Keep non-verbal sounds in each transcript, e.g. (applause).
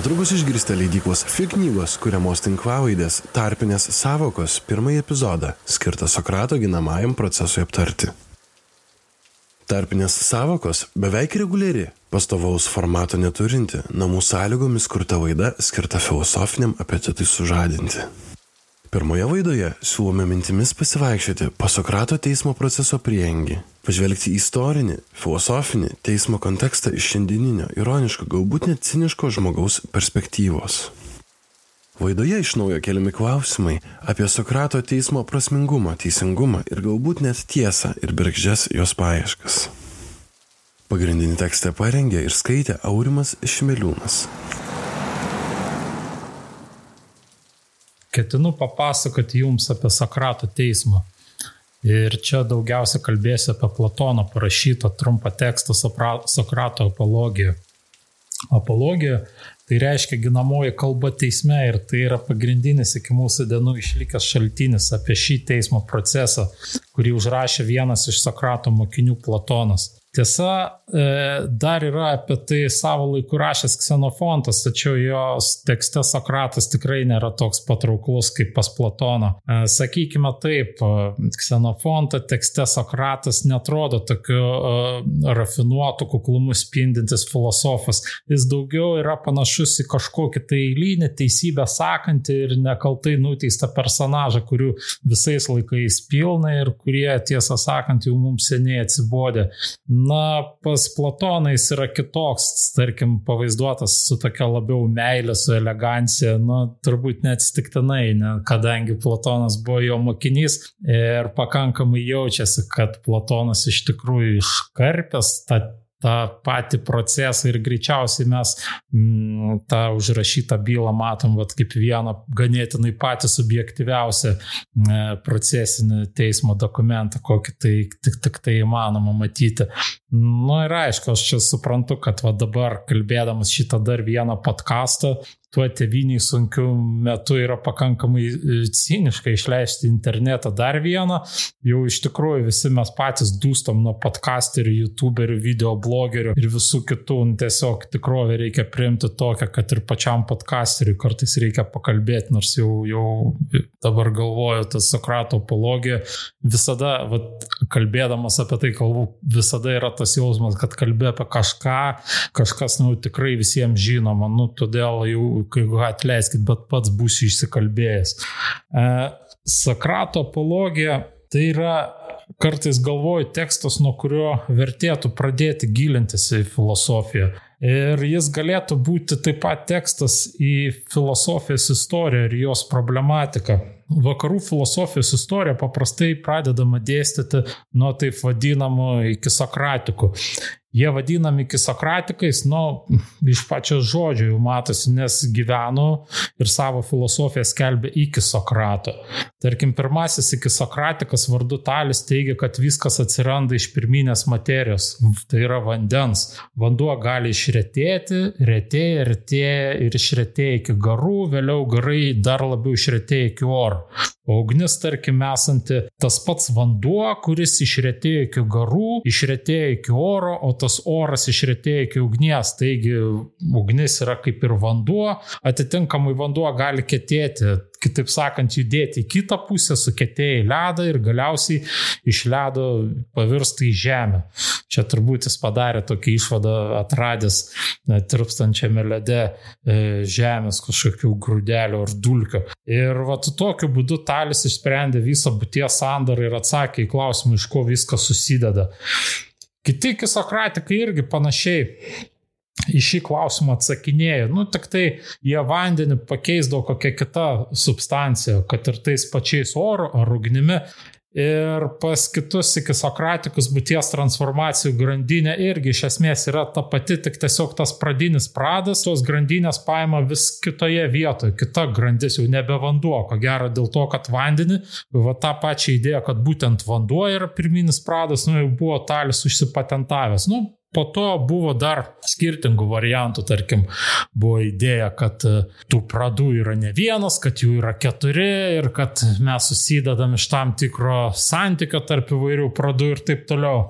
Netrukus išgirsite leidyklos FI knygos, kuriamos tinklavaidės tarpinės savokos pirmąjį epizodą, skirtą Sokrato ginamajam procesui aptarti. Tarpinės savokos beveik reguliari, pastovaus formato neturinti, namų sąlygomis kurta laida skirta filosofiniam apetitui sužadinti. Pirmoje laidoje siūlome mintimis pasivaikščioti po Sokrato teismo proceso priengį, pažvelgti į istorinį, filosofinį teismo kontekstą iš šiandieninio, ironiško, galbūt net ciniško žmogaus perspektyvos. Laidoje iš naujo keliami klausimai apie Sokrato teismo prasmingumą, teisingumą ir galbūt net tiesą ir bergždžias jos paieškas. Pagrindinį tekstą parengė ir skaitė Aurimas Šmeliūnas. Ketinu papasakoti jums apie Sokrato teismą. Ir čia daugiausia kalbėsiu apie Platono parašytą trumpą tekstą Sokrato apologiją. Apologija tai reiškia ginamoji kalba teisme ir tai yra pagrindinis iki mūsų dienų išlikęs šaltinis apie šį teismo procesą, kurį užrašė vienas iš Sokrato mokinių Platonas. Tiesa, e, dar yra apie tai savo laiku rašęs Ksenofontas, tačiau jos tekste Sokratas tikrai nėra toks patrauklus kaip pas Platoną. E, sakykime taip, e, Ksenofonto tekste Sokratas netrodo tokiu rafinuotu kuklumu spindintis filosofas. Jis daugiau yra panašus į kažkokį tai eilinį teisybę sakantį ir nekaltai nuteistą personažą, kurių visais laikais pilna ir kurie, tiesą sakant, jau mums seniai atsibodė Na, pas Platoną jis yra kitoks, tarkim, pavaizduotas su tokia labiau meilė, su elegancija, nu, turbūt neatsitiktinai, ne, kadangi Platonas buvo jo mokinys ir pakankamai jaučiasi, kad Platonas iš tikrųjų iškarpęs tą tą patį procesą ir greičiausiai mes mm, tą užrašytą bylą matom vat, kaip vieną ganėtinai patį subjektyviausią e, procesinį teismo dokumentą, kokį tai tik, tik tai įmanoma matyti. Na nu, ir aišku, aš čia suprantu, kad va dabar kalbėdamas šitą dar vieną podcastą, tuo teviniai sunkiu metu yra pakankamai e, ciniška išleisti internetą dar vieną. Jau iš tikrųjų visi mes patys dūstam nuo podcasterių, youtuberių, videoblogerių ir visų kitų. Nu, tiesiog tikrovę reikia priimti tokią, kad ir pačiam podcasteriui kartais reikia pakalbėti, nors jau, jau dabar galvoju, tas Sokrato apologija visada, vat, kalbėdamas apie tai kalbu, visada yra tas jausmas, kad kalbė apie kažką, kažkas, nu, tikrai visiems žinoma, nu, todėl jau kai atleiskit, bet pats būsiu išsikalbėjęs. E, Sakrato apologija tai yra kartais galvoju tekstas, nuo kurio vertėtų pradėti gilintis į filosofiją. Ir jis galėtų būti taip pat tekstas į filosofijos istoriją ir jos problematiką. Vakarų filosofijos istorija paprastai pradedama dėstyti nuo taip vadinamų iki Sokratikų. Jie vadinami kisokratikais, nu, iš pačio žodžio jau matosi, nes gyveno ir savo filosofiją skelbė iki Sokrato. Tarkim, pirmasis iki Sokratikas vardu Talis teigia, kad viskas atsiranda iš pirminės materijos, tai yra vandens. Vanduo gali išretėti, retėja, retėja ir išretėja iki garų, vėliau garai dar labiau išretėja iki oro. Ugnis, tarkim, esanti tas pats vanduo, kuris išretėjo iki garų, išretėjo iki oro, o tas oras išretėjo iki ugnies. Taigi ugnis yra kaip ir vanduo, atitinkamai vanduo gali ketėti kitaip sakant, judėti į kitą pusę, sukėtėja į ledą ir galiausiai iš ledo pavirsta į žemę. Čia turbūt jis padarė tokį išvadą, atradęs tirpstančiame lede e, žemės kažkokių grūdelių ar dulkių. Ir va tokiu būdu Talis išsprendė visą būties sandarą ir atsakė į klausimą, iš ko viskas susideda. Kiti kisokratikai irgi panašiai į šį klausimą atsakinėja. Nu, tik tai jie vandenį pakeisdavo kokią kitą substanciją, kad ir tais pačiais oro ar ugnimi. Ir pas kitus iki Sokratikus būties transformacijų grandinė irgi iš esmės yra ta pati, tik tiesiog tas pradinis pradas, tos grandinės paima vis kitoje vietoje, kita grandis jau nebe vanduo, ko gero dėl to, kad vandenį, va tą pačią idėją, kad būtent vanduo yra pirminis pradas, nu jau buvo talis užsipatentavęs. Nu, Po to buvo dar skirtingų variantų, tarkim, buvo idėja, kad e, tų pradų yra ne vienas, kad jų yra keturi ir kad mes susidedam iš tam tikro santykio tarp įvairių pradų ir taip toliau.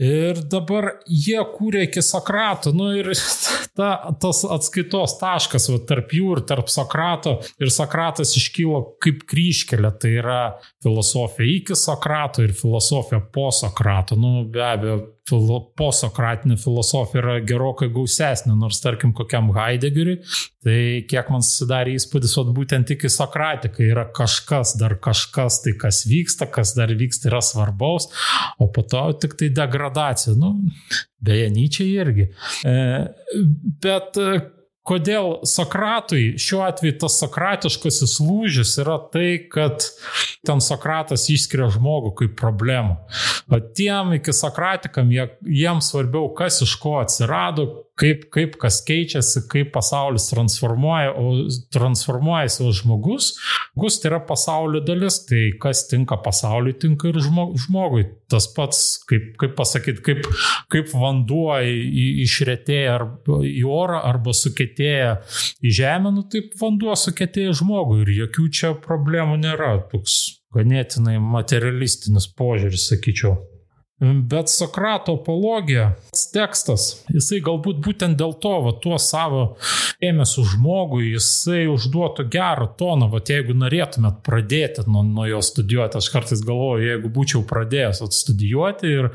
Ir dabar jie kūrė iki Sokrato, nu ir (laughs) ta, tas atskaitos taškas va, tarp jų ir tarp Sokrato. Ir Sokratas iškylo kaip kryškelė, tai yra filosofija iki Sokrato ir filosofija po Sokrato. Nu, be abejo, posokratinė filosofija yra gerokai gausesnė, nors tarkim kokiam Heideggeriui, tai kiek man susidarė įspūdis, o būtent iki Sokratikai yra kažkas, dar kažkas, tai kas vyksta, kas dar vyksta yra svarbaus, o po to tik tai degradacija. Nu, beje, Nyčia irgi. E, bet kodėl Sokratui, šiuo atveju tas sokratiškasis lūžis yra tai, kad ten Sokratas išskiria žmogų kaip problemą. O tiem iki Sokratikam jie, jiems svarbiau, kas iš ko atsirado, kaip, kaip kas keičiasi, kaip pasaulis transformuoja, o transformuojasi o žmogus. Žmogus tai yra pasaulio dalis, tai kas tinka pasauliui, tinka ir žmogui. Tas pats, kaip, kaip pasakyti, kaip, kaip vanduo išretėja į orą arba sukėtėja į žemę, nu taip vanduo sukėtėja žmogui ir jokių čia problemų nėra. Toks ganėtinai materialistinis požiūris, sakyčiau. Bet Sokrato apologija, tekstas, jisai galbūt būtent dėl to, va, tuo savo ėmėsiu žmogui, jisai užduotų gerą toną, va, jeigu norėtumėt pradėti nuo, nuo jo studijuoti, aš kartais galvoju, jeigu būčiau pradėjęs studijuoti ir,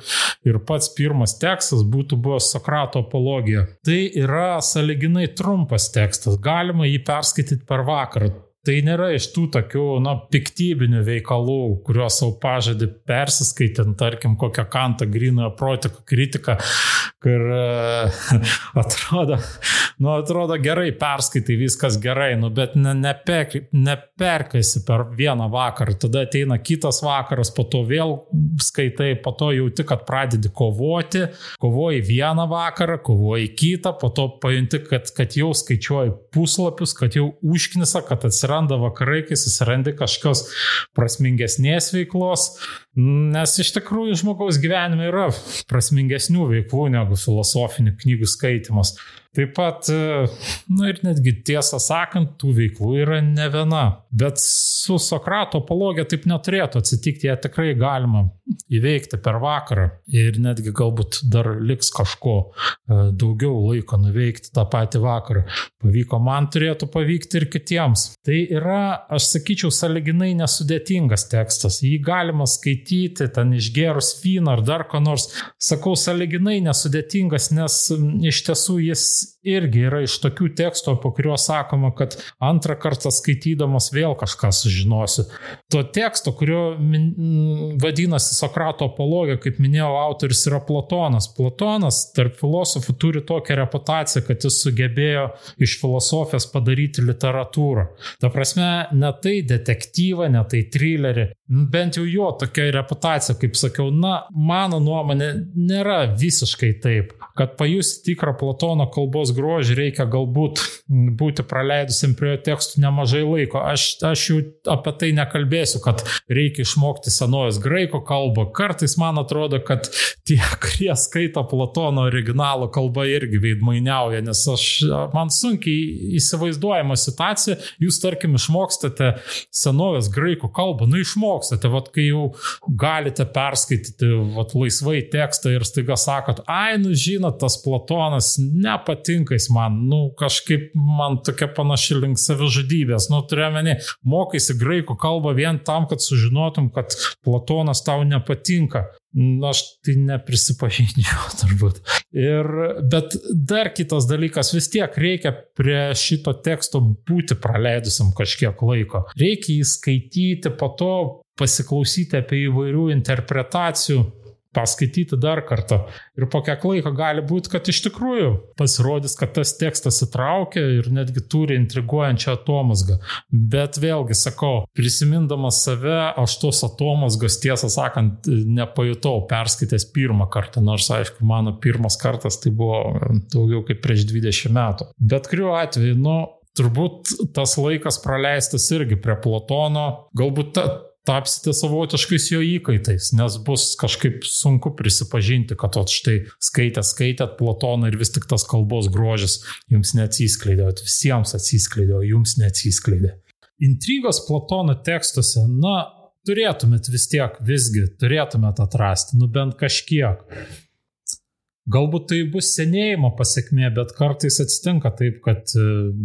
ir pats pirmas tekstas būtų buvęs Sokrato apologija. Tai yra saliginai trumpas tekstas, galima jį perskaityti per vakarą. Tai nėra iš tų tokių, na, piktybinių veikalų, kuriuos savo pažadį persiskaitant, tarkim, kokią kantą grinojo protiko kritiką, kur (laughs) atrodo, nu, atrodo gerai, perskaitai viskas gerai, nu, bet ne, neper, neperkaisi per vieną vakarą, tada ateina kitas vakaras, po to vėl skaitai, po to jauti, kad pradedi kovoti, kovoji vieną vakarą, kovoji kitą, po to pajunti, kad, kad jau skaičiuoji puslapius, kad jau užknisa, kad atsiranda vakarai, kai susirandi kažkokios prasmingesnės veiklos, nes iš tikrųjų žmogaus gyvenime yra prasmingesnių veiklų negu filosofinių knygų skaitimas. Taip pat, e, na ir netgi tiesą sakant, tų veiklų yra ne viena. Bet su Sokrato apologija taip neturėtų atsitikti, ją tikrai galima įveikti per vakarą ir netgi galbūt dar liks kažko e, daugiau laiko nuveikti tą patį vakarą. Pavyko man, turėtų pavykti ir kitiems. Tai yra, aš sakyčiau, saliginai nesudėtingas tekstas. Jį galima skaityti, ten išgerus vyną ar dar ko nors. Sakau, saliginai nesudėtingas, nes iš tiesų jis irgi yra iš tokių tekstų, po kuriuo sakoma, kad antrą kartą skaitydamas vėl kažką sužinosi. To teksto, kurio min, vadinasi Sokrato apologija, kaip minėjau, autoris yra Platonas. Platonas tarp filosofų turi tokią reputaciją, kad jis sugebėjo iš filosofijos padaryti literatūrą. Ta prasme, ne tai detektyvą, ne tai trilerį, bent jau jo tokia reputacija, kaip sakiau, na, mano nuomonė nėra visiškai taip, kad pajusti tikrą Platono kalbos grožį reikia galbūt būti praleidusiam prie jo tekstų nemažai laiko. Aš, aš jau apie tai nekalbėsiu, kad reikia išmokti senovės graiko kalbą. Kartais man atrodo, kad tie, kurie skaito Platono originalų kalbą irgi veidmainiauja, nes aš, man sunkiai įsivaizduojama situacija, jūs tarkim išmokstate senovės graikų kalbą, nu išmokstate, vad kai jau galite perskaityti vat, laisvai tekstą ir staiga sakot, ai, nu žinot, tas Platonas nepatinka patinka jis man, nu kažkaip man tokia panaši link savižudybės, nu turiuomenį, mokaisi graikų kalbą vien tam, kad sužinotum, kad Platonas tau nepatinka. Na, aš tai neprisipažinčiau (laughs) turbūt. Ir, bet dar kitas dalykas, vis tiek reikia prie šito teksto būti praleidusiam kažkiek laiko. Reikia jį skaityti, po to pasiklausyti apie įvairių interpretacijų paskaityti dar kartą. Ir po kiek laiko gali būti, kad iš tikrųjų pasirodys, kad tas tekstas įtraukia ir netgi turi intriguojančią atomasgą. Bet vėlgi sakau, prisimindamas save, aš tos atomasgos tiesą sakant nepajutau perskaitęs pirmą kartą, nors aišku, mano pirmas kartas tai buvo daugiau kaip prieš 20 metų. Bet kuriuo atveju, nu, turbūt tas laikas praleistas irgi prie Platono, galbūt ta, tapsite savotiškais jo įkaitais, nes bus kažkaip sunku prisipažinti, kad o štai skaitėt, skaitėt Platoną ir vis tik tas kalbos grožis jums neatsiskleidė, visiems atsiskleidė, jums neatsiskleidė. Intrigos Platono tekstuose, na, turėtumėt vis tiek, visgi turėtumėt atrasti, nu bent kažkiek. Galbūt tai bus senėjimo pasiekmė, bet kartais atsitinka taip, kad e,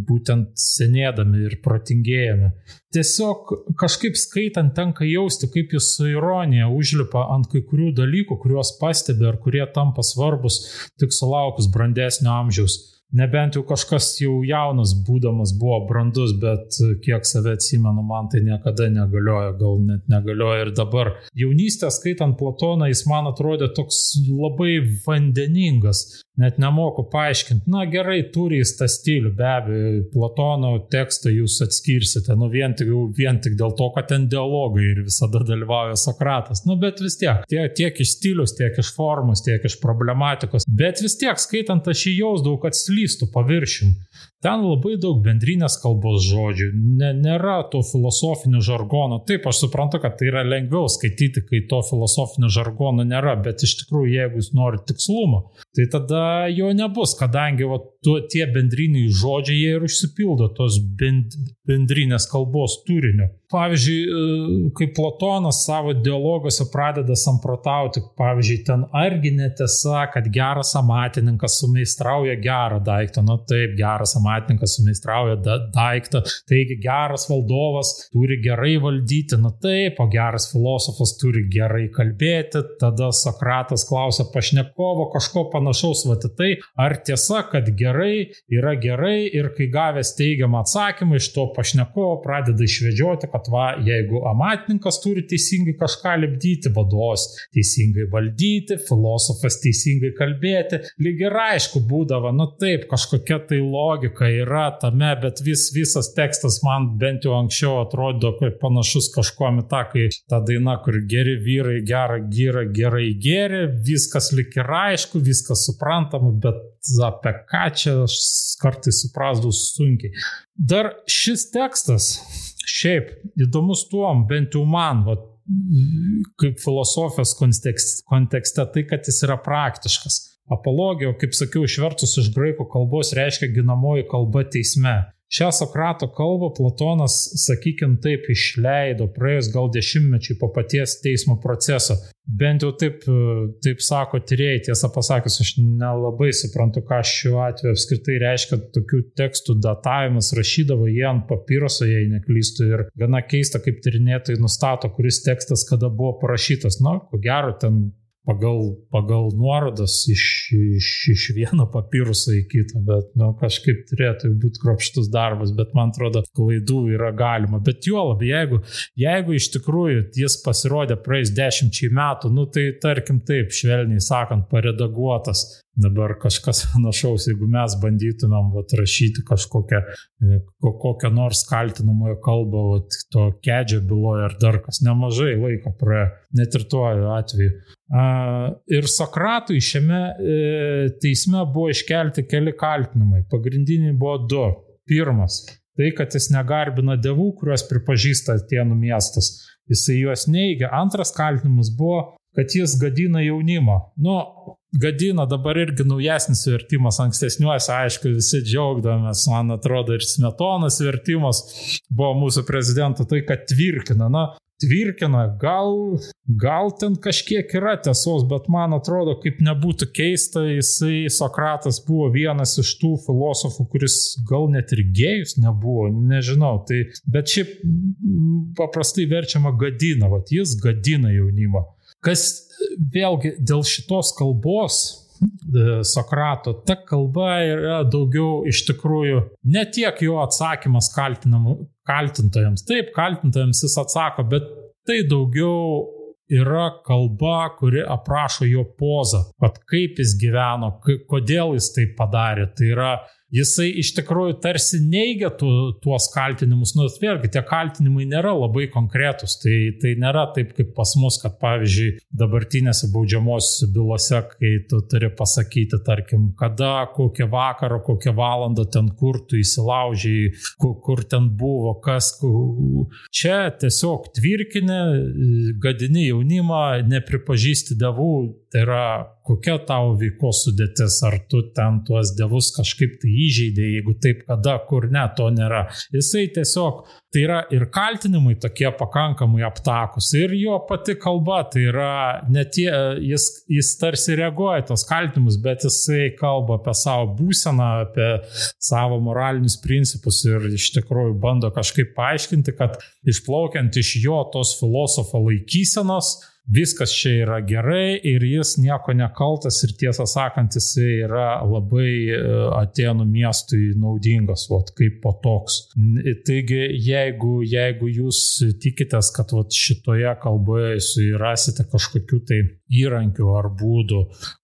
būtent senėdami ir protingėjame. Tiesiog kažkaip skaitant tenka jausti, kaip jis su ironija užlipa ant kai kurių dalykų, kuriuos pastebi ar kurie tampa svarbus tik sulaukus brandesnio amžiaus. Nebent jau kažkas jau jaunas būdamas buvo brandus, bet kiek save atsimenu, man tai niekada negalioja, gal net negalioja ir dabar. Jaunystę skaitant Platoną, jis man atrodė toks labai vandeningas, net nemoku paaiškinti. Na gerai, turi jis tą stilių, be abejo, Platono tekstą jūs atskirsite, nu vien tik, vien tik dėl to, kad ten dialogai ir visada dalyvauja Sokratas. Nu bet vis tiek, tiek, tiek iš stilius, tiek iš formos, tiek iš problematikos. Bet vis tiek, skaitant, aš jį jausdavau, kad slystų paviršim. Ten labai daug bendrinės kalbos žodžių, ne, nėra to filosofinio žargono. Taip, aš suprantu, kad tai yra lengviau skaityti, kai to filosofinio žargono nėra, bet iš tikrųjų, jeigu jūs norite tikslumo, tai tada jo nebus, kadangi va, tu, tie bendriniai žodžiai jie ir užsipildo tos bend, bendrinės kalbos turiniu. Pavyzdžiui, e, kai Platonas savo dialoguose pradeda samprotauti, pavyzdžiui, ten argi netiesa, kad geras amatininkas sumeistrauja gerą daiktą, nu taip, geras amatininkas sumeistrauja da, daiktą, taigi geras valdovas turi gerai valdyti, nu taip, o geras filosofas turi gerai kalbėti, tada Sokratas klausia pašnekovo kažko panašaus, va tai, ar tiesa, kad gerai yra gerai ir kai gavęs teigiamą atsakymą iš to pašnekovo pradeda išvedžioti, kad va, jeigu amatininkas turi teisingai kažką lipdyti, vadovas teisingai valdyti, filosofas teisingai kalbėti, lyg ir aišku būdavo, nu taip, kažkokia tai logika yra tame, bet vis, visas tekstas man bent jau anksčiau atrodo kaip panašus kažkuom į tą, kai ta daina, kur geri vyrai gerą gyrą gerai geri, viskas lik ir aišku, viskas suprantama, bet apie ką čia aš kartais suprasdavau sunkiai. Dar šis tekstas Šiaip įdomus tuom, bent jau man, va, kaip filosofijos kontekste, tai kad jis yra praktiškas. Apologija, kaip sakiau, išvertus iš graikų kalbos reiškia ginamoji kalba teisme. Šią Sokrato kalbą Platonas, sakykime, taip išleido praėjus gal dešimtmečiai po paties teismo proceso. Bent jau taip, taip sako tyrėjai, tiesą pasakius, aš nelabai suprantu, ką šiuo atveju apskritai reiškia tokių tekstų datavimas, rašydavo jie ant papyroso, jei neklystu, ir gana keista, kaip tyrinėtojai nustato, kuris tekstas kada buvo parašytas. Na, ko gero, ten pagal, pagal nuorodas iš, iš, iš vieno papiruso į kitą, bet nu, kažkaip turėtų būti kropštus darbas, bet man atrodo, klaidų yra galima. Bet juolab, jeigu, jeigu iš tikrųjų jis pasirodė praeis dešimčiai metų, nu tai tarkim taip, švelniai sakant, paredaguotas, dabar kažkas (laughs) panašaus, jeigu mes bandytumėm vat, rašyti kažkokią e, kokią nors kaltinamojo kalbą, vat, to kedžio byloje ar dar kas, nemažai laiko praėjo, net ir tuo atveju. Ir Sokratui šiame e, teisme buvo iškelti keli kaltinimai. Pagrindiniai buvo du. Pirmas - tai, kad jis negarbina dievų, kuriuos pripažįsta Atenų miestas. Jisai juos neigia. Antras kaltinimas buvo, kad jis gadina jaunimą. Nu, gadina dabar irgi naujesnis vertimas, ankstesniuose, aišku, visi džiaugdavomės, man atrodo, ir smetonas vertimas buvo mūsų prezidento, tai kad tvirkina. Na, tvirkina, gal, gal ten kažkiek yra tiesos, bet man atrodo, kaip nebūtų keista, jisai Sokratas buvo vienas iš tų filosofų, kuris gal net ir gėjus nebuvo, nežinau. Tai, bet šiaip paprastai verčiama gadina, va jis gadina jaunimą. Kas vėlgi dėl šitos kalbos e, Sokrato, ta kalba yra daugiau iš tikrųjų ne tiek jo atsakymas kaltintojams. Taip, kaltintojams jis atsako, bet tai daugiau yra kalba, kuri aprašo jo pozą, kad kaip jis gyveno, kodėl jis tai padarė. Tai yra jisai iš tikrųjų tarsi neigia tu, tuos kaltinimus, nors vėlgi tie kaltinimai nėra labai konkretus, tai, tai nėra taip kaip pas mus, kad pavyzdžiui dabartinėse baudžiamosiose bylose, kai tu turi pasakyti, tarkim, kada, kokią vakarą, kokią valandą ten kur tu įsilaužiai, kur, kur ten buvo, kas. Kur. Čia tiesiog tvirkinė, gadini jaunimą, nepripažįsti devų, tai yra kokia tavo veikos sudėtis, ar tu ten tuos dievus kažkaip tai įžeidė, jeigu taip kada, kur ne, to nėra. Jisai tiesiog tai yra ir kaltinimai tokie pakankamai aptakus, ir jo pati kalba, tai yra tie, jis, jis tarsi reaguoja tos kaltinimus, bet jisai kalba apie savo būseną, apie savo moralinius principus ir iš tikrųjų bando kažkaip paaiškinti, kad išplaukiant iš jo tos filosofo laikysenos, viskas čia yra gerai ir jis nieko nekaltas ir tiesą sakant, jis yra labai e, Atenų miestui naudingas, vat, kaip po toks. Taigi, jeigu, jeigu jūs tikitės, kad vat, šitoje kalboje jūs rasite kažkokių tai įrankių ar būdų,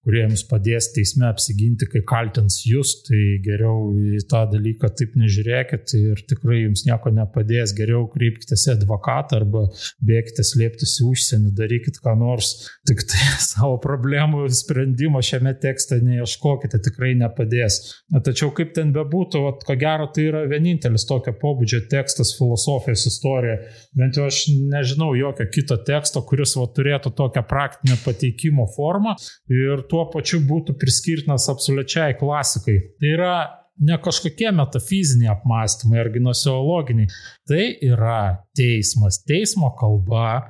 kurie jums padės teisme apsiginti, kai kaltins jūs, tai geriau į tą dalyką taip nežiūrėkit ir tikrai jums nieko nepadės. Geriau kreipkitės į advokatą arba bėgite slėptis į užsienį, darykit ką nors, tik tai (laughs) savo problemų sprendimo šiame tekste neieškokite, tikrai nepadės. Tačiau kaip ten bebūtų, vat, ko gero tai yra vienintelis tokio pobūdžio tekstas filosofijos istorija. Bent jau aš nežinau jokio kito teksto, kuris vat, turėtų tokią praktinę pateikimo formą ir tuo pačiu būtų priskirtinas absoliučiai klasikai. Tai yra ne kažkokie metafiziniai apmąstymai ar gnoseologiniai, tai yra teismas, teismo kalba,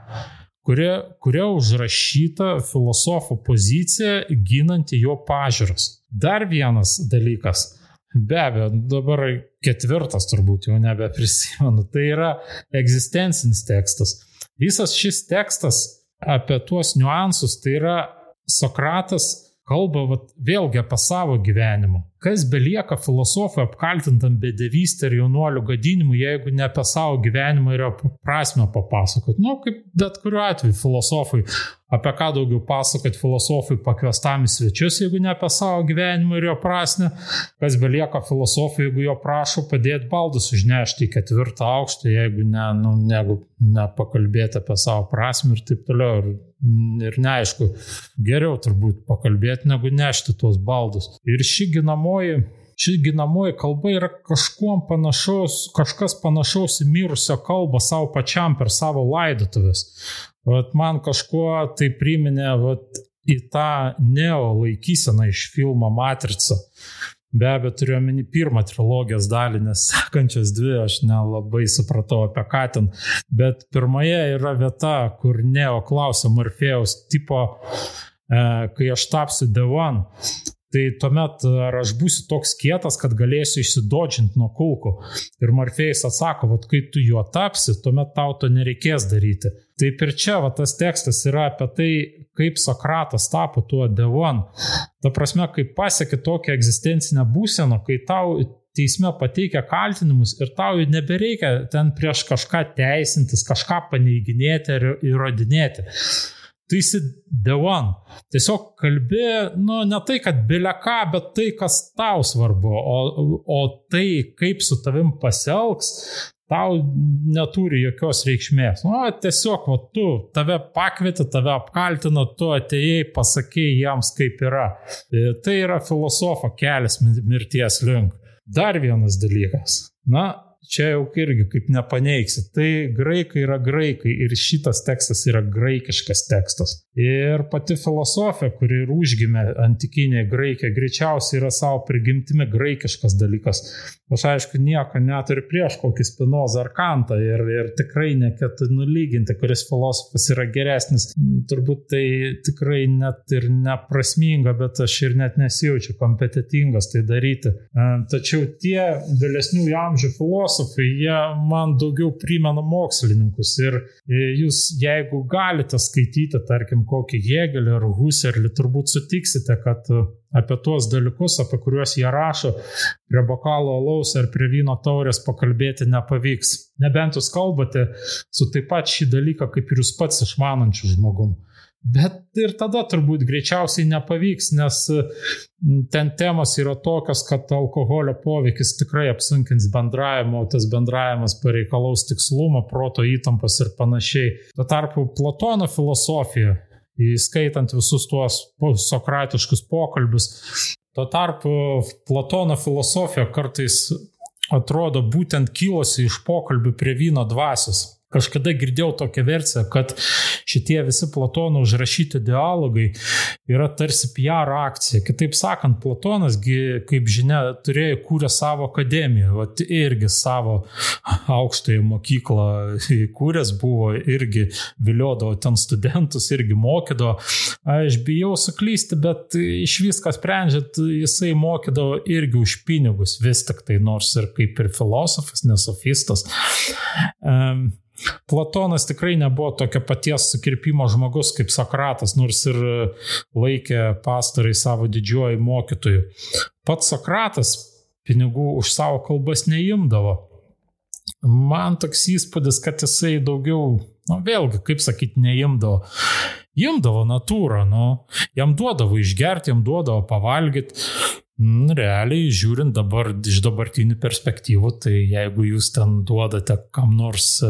kuria, kuria užrašyta filosofo pozicija ginanti jo pažiūras. Dar vienas dalykas. Be abejo, dabar ketvirtas turbūt jau nebeprisimenu. Tai yra egzistencinis tekstas. Visas šis tekstas apie tuos niuansus, tai yra Sokratas kalba vat, vėlgi apie savo gyvenimą. Kas belieka filosofui apkaltintam bedevystę ir jaunuolių gadinimu, jeigu ne apie savo gyvenimą ir apie prasme papasakot. Nu, kaip bet kuriuo atveju filosofui, apie ką daugiau pasakot filosofui pakviestam į svečius, jeigu ne apie savo gyvenimą ir jo prasme. Kas belieka filosofui, jeigu jo prašo padėti baldus užnešti į ketvirtą aukštą, jeigu ne, nu, negu nepakalbėti apie savo prasme ir taip toliau. Ir ir neaišku, geriau turbūt pakalbėti, negu nešti tuos baldus. Ir ši ginamoji, ši ginamoji kalba yra kažkuom panašaus, kažkas panašaus į mirusią kalbą savo pačiam per savo laidotuvės. Vat man kažkuo tai priminė vat, į tą neo laikyseną iš filmo Matrica. Be abejo, turiu omeny pirmą trilogijos dalį, nes sekančias dvi aš nelabai supratau apie ką ten. Bet pirmoje yra vieta, kur Neo klausia Morfėjaus tipo, e, kai aš tapsiu One, tai tuomet ar aš būsiu toks kietas, kad galėsiu išsidodžinti nuo kulkų. Ir Morfėjas atsako, kad kai tu juo tapsi, tuomet tau to nereikės daryti. Taip ir čia va, tas tekstas yra apie tai, kaip Sokratas tapo tuo devon. Ta prasme, kai pasiekė tokią egzistencinę būseną, kai tau teisme pateikia kaltinimus ir tau nebereikia ten prieš kažką teisintis, kažką paneiginėti ar įrodinėti. Tu esi the one. Tiesiog kalbi, nu, ne tai, kad bilia ką, bet tai, kas tau svarbu, o, o tai, kaip su tavim pasielgs, tau neturi jokios reikšmės. Nu, tiesiog, va, tu, tave pakvietė, tave apkaltino, tu atėjai, pasakėjai jiems, kaip yra. E, tai yra filosofo kelias mirties link. Dar vienas dalykas. Na, čia jau irgi kaip nepaneigsi. Tai graikai yra graikai ir šitas tekstas yra graikiškas tekstas. Ir pati filosofija, kuri ir užgimė antikinėje Graikija, greičiausiai yra savo prigimtimi graikiškas dalykas. Aš aišku, nieko neturiu prieš kokį Spinozą ar Kantą ir, ir tikrai neketinu lyginti, kuris filosofas yra geresnis. Turbūt tai tikrai net ir neprasminga, bet aš ir net nesijaučiu kompetitingas tai daryti. Tačiau tie vėlesnių amžių filosofai, jie man daugiau primena mokslininkus. Ir jūs, jeigu galite skaityti, tarkim, kokį Hegelį ar Husserlį, turbūt sutiksite, kad apie tuos dalykus, apie kuriuos jie rašo, prie bokalo alaus ar prie vyno taurės pakalbėti nepavyks. Nebent jūs kalbate su taip pat šį dalyką kaip ir jūs pats išmanančiu žmogum. Bet ir tada turbūt greičiausiai nepavyks, nes ten temos yra tokios, kad alkoholio poveikis tikrai apsunkins bendravimą, o tas bendravimas pareikalaus tikslumo, proto įtampos ir panašiai. Tuo tarpu Platono filosofija įskaitant visus tuos sokratiškus pokalbius. Tuo tarpu Platono filosofija kartais atrodo būtent kilosi iš pokalbių prie vyno dvasios. Kažkada girdėjau tokią versiją, kad šitie visi Platono užrašyti dialogai yra tarsi PR akcija. Kitaip sakant, Platonas, kaip žinia, turėjo kūrę savo akademiją, o irgi savo aukštąją mokyklą įkūręs buvo, irgi viliodavo ten studentus, irgi mokydavo. Aš bijau suklysti, bet iš viską sprendžiant, jisai mokydavo irgi už pinigus, vis tik tai nors ir kaip ir filosofas, nesofistas. Um, Platonas tikrai nebuvo tokio paties sukirpimo žmogus kaip Sokratas, nors ir laikė pastarai savo didžiuoju mokytoju. Pats Sokratas pinigų už savo kalbas neimdavo. Man toks įspūdis, kad jisai daugiau, nu vėlgi, kaip sakyti, neimdavo. Imdavo natūrą, nu, jam duodavo išgerti, jam duodavo pavalgyti. Mm, realiai, žiūrint dabar iš dabartinių perspektyvų, tai jeigu jūs ten duodate kam nors,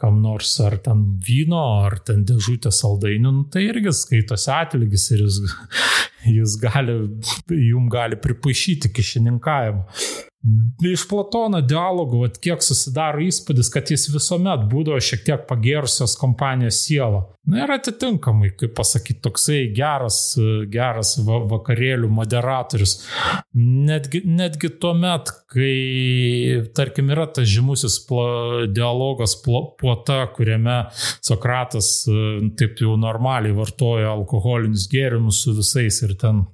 kam nors ar ten vyno, ar ten dėžutę saldainių, nu, tai irgi skaitosi atlygis ir jūs, (laughs) jūs gali, jum gali pripaišyti kišininkavimą. Iš Platono dialogų, vat, kiek susidaro įspūdis, kad jis visuomet būdavo šiek tiek pagėrusios kompanijos siela. Na ir atitinkamai, kaip pasakyti, toksai geras, geras vakarėlių moderatorius. Netgi, netgi tuo met, kai, tarkim, yra tas žymusis pla, dialogas puota, kuriame Sokratas taip jau normaliai vartoja alkoholinius gėrimus su visais ir ten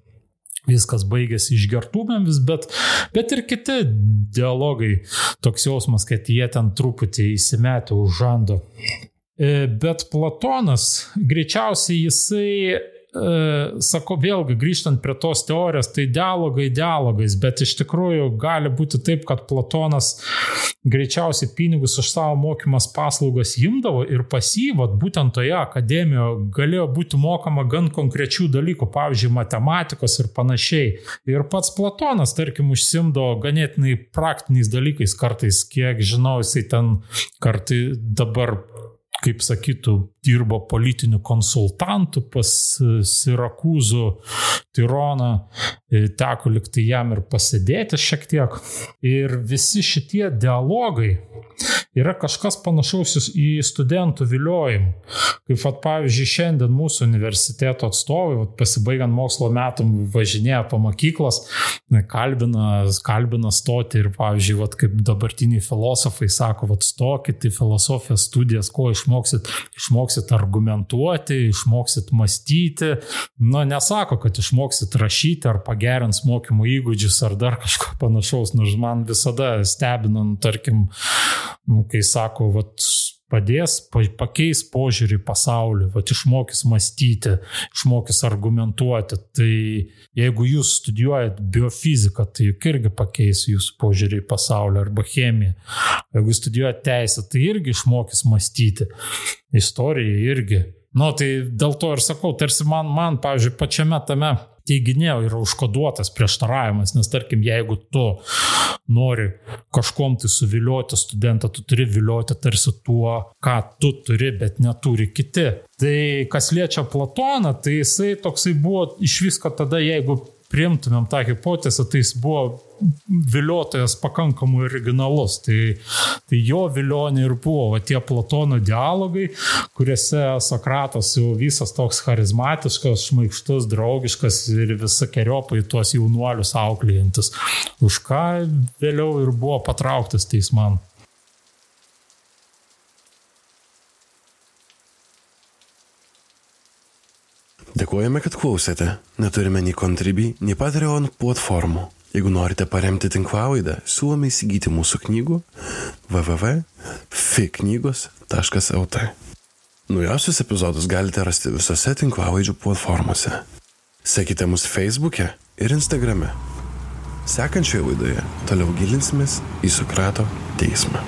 viskas baigėsi išgertumėmis, bet, bet ir kiti dialogai, toks jausmas, kad jie ten truputį įsimetė už žando. E, bet Platonas greičiausiai jisai sako, vėlgi grįžtant prie tos teorijos, tai dialogai dialogais, bet iš tikrųjų gali būti taip, kad Platonas greičiausiai pinigus už savo mokymas paslaugas imdavo ir pasyvat būtent toje akademijoje galėjo būti mokama gan konkrečių dalykų, pavyzdžiui, matematikos ir panašiai. Ir pats Platonas, tarkim, užsimdo ganėtinai praktiniais dalykais kartais, kiek žinau, jisai ten kartai dabar kaip sakytų, dirbo politiniu konsultantu pas e, Sirakūzų Tironą, e, teko liktai jam ir pasėdėti šiek tiek. Ir visi šitie dialogai yra kažkas panašaus į studentų viliojimą. Kaip, at, pavyzdžiui, šiandien mūsų universiteto atstovai, at, pasibaigiant mokslo metam, važinėja po mokyklas, kalbina, kalbina stoti ir, pavyzdžiui, at, kaip dabartiniai filosofai sako, at, stokit į filosofijos studijas, ko išmoksit, išmoksit argumentuoti, išmoksit mąstyti. Na, nesako, kad išmoksit rašyti ar pagerins mokymo įgūdžius ar dar kažko panašaus, nors man visada stebinant, tarkim, nu, kai sako, vat, padės, pakeis požiūrį pasaulį, vat, išmokys mąstyti, išmokys argumentuoti. Tai jeigu jūs studijuojat biofiziką, tai juk irgi pakeis jūsų požiūrį į pasaulį arba chemiją. Jeigu studijuojat teisę, tai irgi išmokys mąstyti. Istorija irgi. Nu, tai dėl to ir sakau, tarsi man, man pavyzdžiui, pačiame tame teiginėjo yra užkoduotas prieštaravimas, nes tarkim, jeigu tu nori kažkom tai suvilioti studentą, tu turi vilioti tarsi tuo, ką tu turi, bet neturi kiti. Tai kas liečia Platoną, tai jisai toksai buvo iš visko tada, jeigu priimtumėm tą hipotezę, tai jis buvo viliotojas pakankamai originalus. Tai, tai jo vilionė ir buvo va, tie Platono dialogai, kuriuose Sokratas jau visas toks charizmatiškas, šmaikštus, draugiškas ir visokiojopai tuos jaunuolius auklėjantis. Už ką vėliau ir buvo patrauktas teisman. Dėkojame, kad klausėte. Neturime nei Contribui, nei Patreon platformų. Jeigu norite paremti tinklavadą, siūlome įsigyti mūsų knygų www.fiknygos.lt. Naujausius epizodus galite rasti visose tinklavaidžių platformose. Sekite mus Facebook'e ir Instagram'e. Sekančioje laidoje toliau gilinsimės į Sokrato teismą.